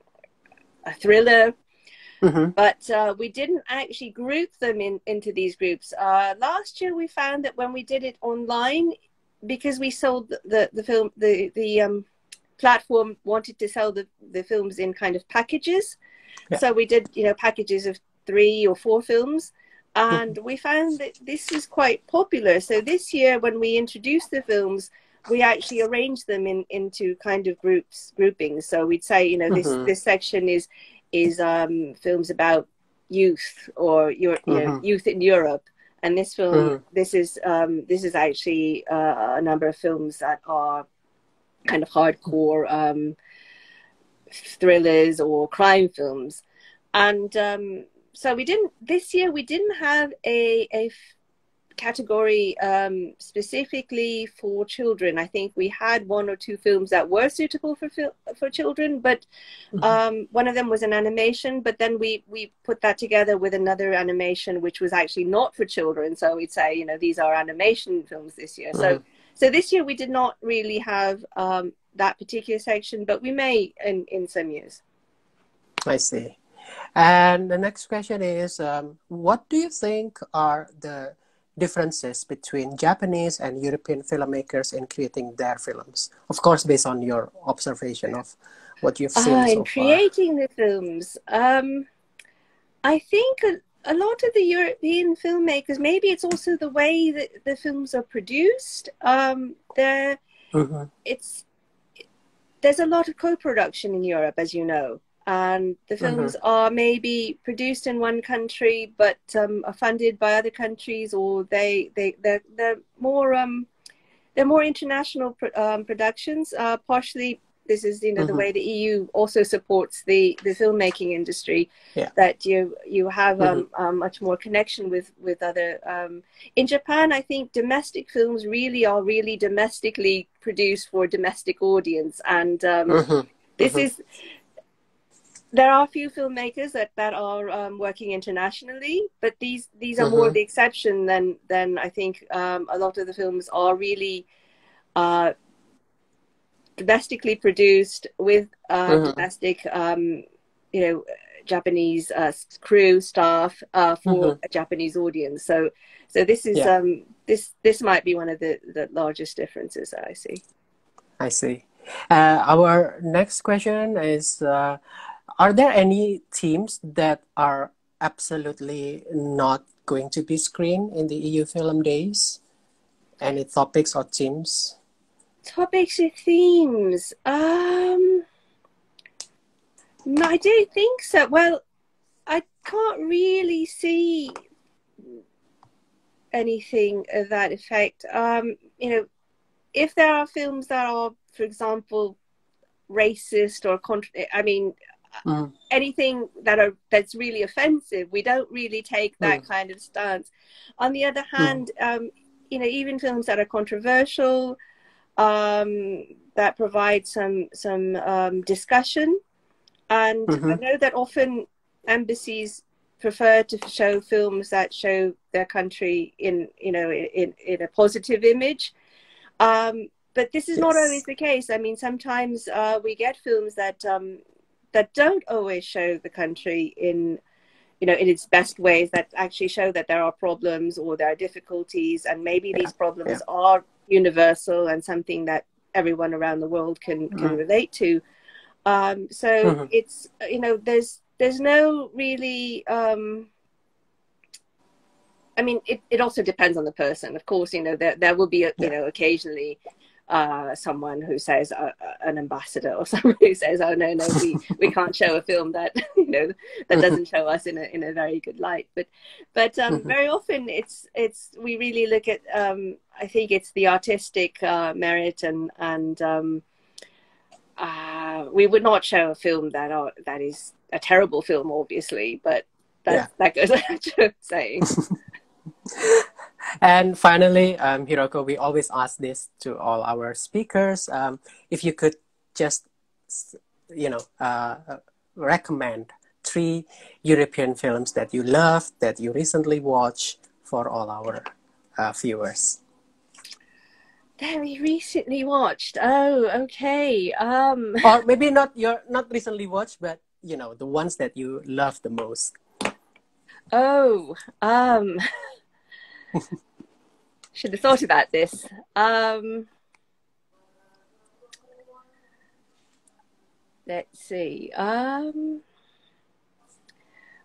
a thriller mm-hmm. but uh, we didn't actually group them in, into these groups uh, last year we found that when we did it online because we sold the, the, the film the the um, platform wanted to sell the, the films in kind of packages yeah. So we did, you know, packages of three or four films, and mm-hmm. we found that this is quite popular. So this year, when we introduced the films, we actually arranged them in into kind of groups groupings. So we'd say, you know, this mm-hmm. this section is is um, films about youth or your, you know, mm-hmm. youth in Europe. And this film, mm-hmm. this is um, this is actually uh, a number of films that are kind of hardcore um, thrillers or crime films. And um, so we didn't, this year, we didn't have a, a category um, specifically for children. I think we had one or two films that were suitable for for children, but mm-hmm. um, one of them was an animation. But then we we put that together with another animation, which was actually not for children. So we'd say, you know, these are animation films this year. Mm-hmm. So so this year we did not really have um, that particular section, but we may in, in some years. I see. And the next question is um, What do you think are the differences between Japanese and European filmmakers in creating their films? Of course, based on your observation of what you've seen. Uh, in so creating the films, um, I think a, a, lot of the European filmmakers, maybe it's also the way that the films are produced. Um, they're, mm-hmm. it's there's a lot of co-production in Europe, as you know and the mm-hmm. films mm-hmm. are maybe produced in one country but um, are funded by other countries or they they they're, they're more um, they're more international pro- um, productions uh, partially this is you know mm-hmm. the way the EU also supports the the filmmaking industry yeah. that you you have um, mm-hmm. um, much more connection with with other um, in Japan I think domestic films really are really domestically produced for a domestic audience and um, mm-hmm. this mm-hmm. is there are a few filmmakers that that are um, working internationally, but these these are more mm-hmm. the exception than than I think um, a lot of the films are really uh, domestically produced with uh, mm-hmm. domestic, um, you know, Japanese uh, crew staff uh, for mm-hmm. a Japanese audience. So so this is yeah. um, this this might be one of the the largest differences that I see. I see. Uh, our next question is uh, are there any teams that are absolutely not going to be screened in the EU Film Days? Any topics or themes? Topics or themes? Um, I don't think so. Well, I can't really see anything of that effect. Um, you know, if there are films that are, for example, racist or contra- I mean, mm. anything that are that's really offensive we don't really take that mm. kind of stance on the other mm. hand mm. um, you know even films that are controversial um, that provide some some um, discussion and mm-hmm. i know that often embassies prefer to show films that show their country in you know in, in a positive image um, but this is yes. not always the case. I mean, sometimes uh, we get films that um, that don't always show the country in you know in its best ways that actually show that there are problems or there are difficulties and maybe yeah, these problems yeah. are universal and something that everyone around the world can mm-hmm. can relate to um, so mm-hmm. it's you know there's there's no really um, I mean, it, it also depends on the person. Of course, you know, there, there will be, a, you know, occasionally uh, someone who says uh, uh, an ambassador or someone who says, "Oh no, no, we, we can't show a film that you know that doesn't show us in a in a very good light." But but um, mm-hmm. very often it's it's we really look at um, I think it's the artistic uh, merit and and um, uh, we would not show a film that are, that is a terrible film, obviously, but that yeah. that goes without saying. And finally, um, Hiroko, we always ask this to all our speakers. Um, if you could just, you know, uh, recommend three European films that you love, that you recently watched for all our uh, viewers. We recently watched. Oh, okay. Um... or maybe not your not recently watched, but you know the ones that you love the most. Oh, um. Should have thought about this. Um, let's see. Um,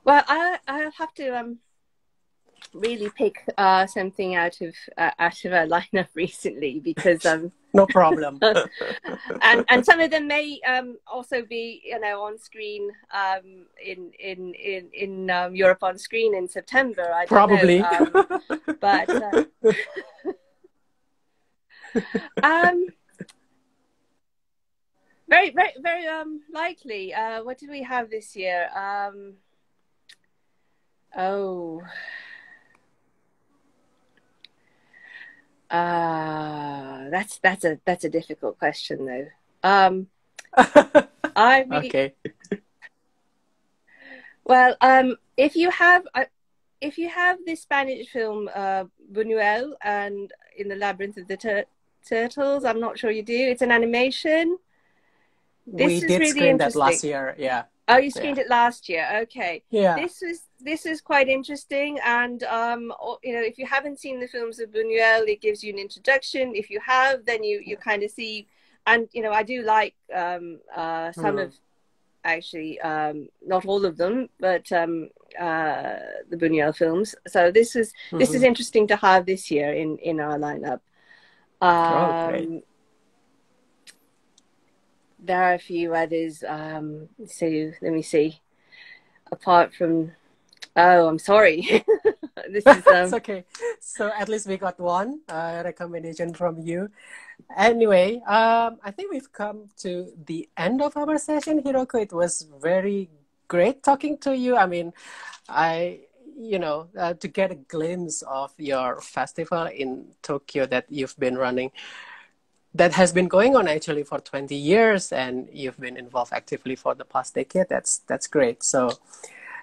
well, I I'll have to um really pick uh, something out of uh, out of our lineup recently because um no problem. and and some of them may um also be you know on screen um in in in in um, Europe on screen in September. I probably. um, but uh, um very very very um likely uh what did we have this year? Um oh Uh, that's that's a that's a difficult question though. Um, I really, okay. well, um, if you have uh, if you have the Spanish film uh, Buñuel and in the Labyrinth of the Tur- Turtles, I'm not sure you do. It's an animation. This we did really screen that last year. Yeah. Oh, you screened yeah. it last year. Okay. Yeah. This was this is quite interesting, and um, you know, if you haven't seen the films of Buñuel, it gives you an introduction. If you have, then you you kind of see, and you know, I do like um, uh, some mm. of actually um, not all of them, but um, uh, the Buñuel films. So this is mm-hmm. this is mm-hmm. interesting to have this year in in our lineup. Um, there are a few others. Um, so let me see. Apart from, oh, I'm sorry. this is um... okay. So at least we got one uh, recommendation from you. Anyway, um, I think we've come to the end of our session, Hiroko. It was very great talking to you. I mean, I you know uh, to get a glimpse of your festival in Tokyo that you've been running that has been going on actually for 20 years and you've been involved actively for the past decade that's that's great so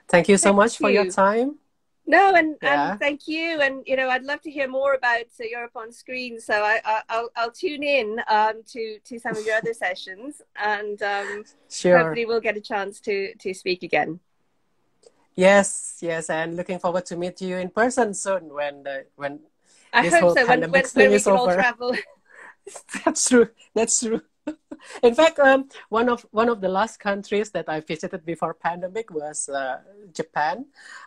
thank you so thank much you. for your time no and, yeah. and thank you and you know i'd love to hear more about uh, europe on screen so I, I will I'll tune in um, to to some of your other sessions and um, sure. hopefully we'll get a chance to to speak again yes yes and looking forward to meet you in person soon when the when I hope so. When, when, when we can all travel. that's true. That's true. In fact, um, one of one of the last countries that I visited before pandemic was uh, Japan.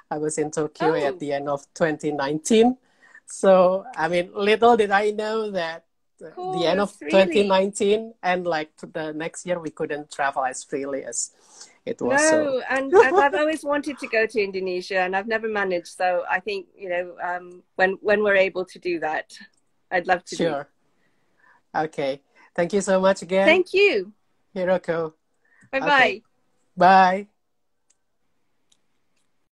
I was in Tokyo oh. at the end of 2019. So I mean, little did I know that cool, the end of really... 2019 and like the next year we couldn't travel as freely as it was. No, so. and, and I've always wanted to go to Indonesia and I've never managed. So I think you know um, when when we're able to do that, I'd love to. Sure. Do. Okay. Thank you so much again. Thank you. Hiroko. Bye bye. Okay. Bye.